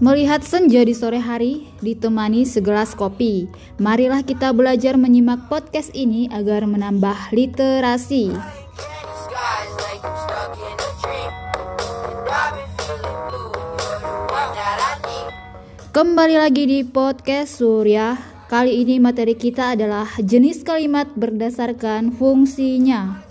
Melihat senja di sore hari, ditemani segelas kopi. Marilah kita belajar menyimak podcast ini agar menambah literasi. Kembali lagi di podcast Surya Kali ini materi kita adalah jenis kalimat berdasarkan fungsinya.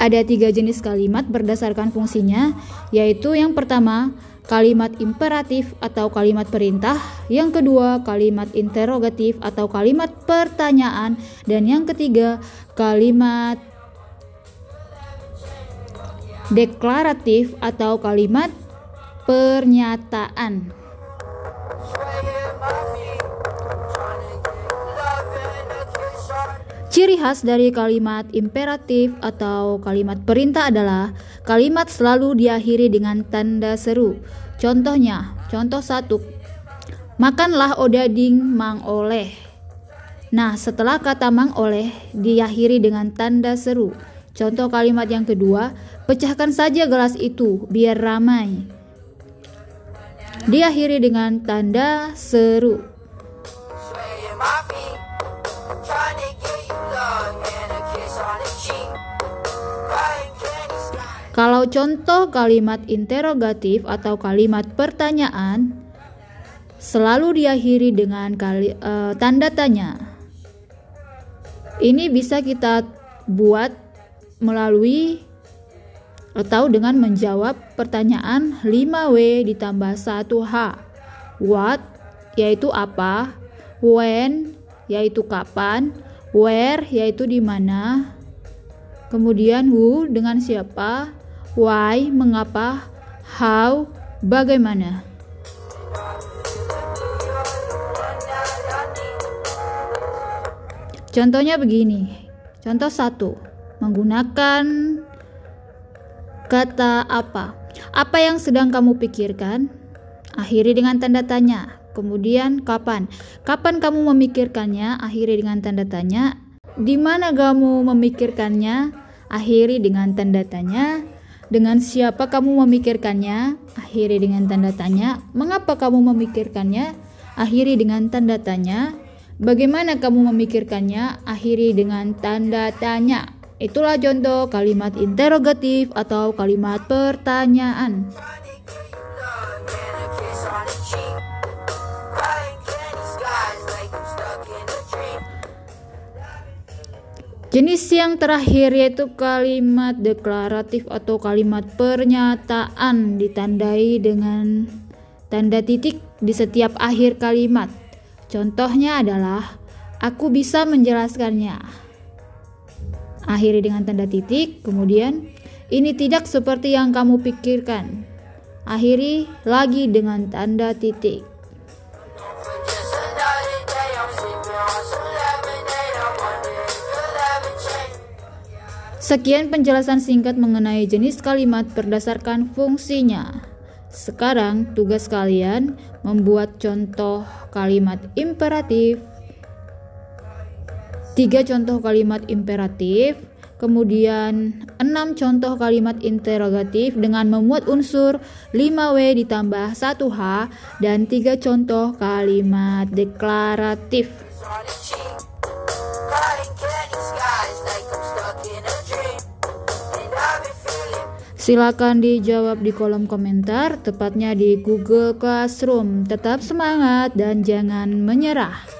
Ada tiga jenis kalimat berdasarkan fungsinya, yaitu yang pertama kalimat imperatif atau kalimat perintah, yang kedua kalimat interrogatif atau kalimat pertanyaan, dan yang ketiga kalimat deklaratif atau kalimat pernyataan. Ciri khas dari kalimat imperatif atau kalimat perintah adalah kalimat selalu diakhiri dengan tanda seru. Contohnya, contoh satu, makanlah odading mang oleh. Nah, setelah kata mang oleh diakhiri dengan tanda seru. Contoh kalimat yang kedua, pecahkan saja gelas itu biar ramai. Diakhiri dengan tanda seru. Kalau contoh kalimat interrogatif atau kalimat pertanyaan selalu diakhiri dengan kali, uh, tanda tanya. Ini bisa kita buat melalui atau dengan menjawab pertanyaan 5W ditambah 1H. What yaitu apa, when yaitu kapan, where yaitu di mana, kemudian who dengan siapa, why mengapa, how bagaimana. Contohnya begini. Contoh satu, menggunakan kata apa? Apa yang sedang kamu pikirkan? Akhiri dengan tanda tanya. Kemudian kapan? Kapan kamu memikirkannya? Akhiri dengan tanda tanya. Di mana kamu memikirkannya? Akhiri dengan tanda tanya. Dengan siapa kamu memikirkannya? Akhiri dengan tanda tanya. Mengapa kamu memikirkannya? Akhiri dengan tanda tanya. Bagaimana kamu memikirkannya? Akhiri dengan tanda tanya. Itulah contoh kalimat interrogatif atau kalimat pertanyaan. Jenis yang terakhir yaitu kalimat deklaratif atau kalimat pernyataan ditandai dengan tanda titik di setiap akhir kalimat. Contohnya adalah aku bisa menjelaskannya. Akhiri dengan tanda titik, kemudian ini tidak seperti yang kamu pikirkan. Akhiri lagi dengan tanda titik. Sekian penjelasan singkat mengenai jenis kalimat berdasarkan fungsinya. Sekarang tugas kalian membuat contoh kalimat imperatif. Tiga contoh kalimat imperatif, kemudian enam contoh kalimat interrogatif dengan memuat unsur 5W ditambah 1H dan tiga contoh kalimat deklaratif. Silakan dijawab di kolom komentar, tepatnya di Google Classroom. Tetap semangat dan jangan menyerah.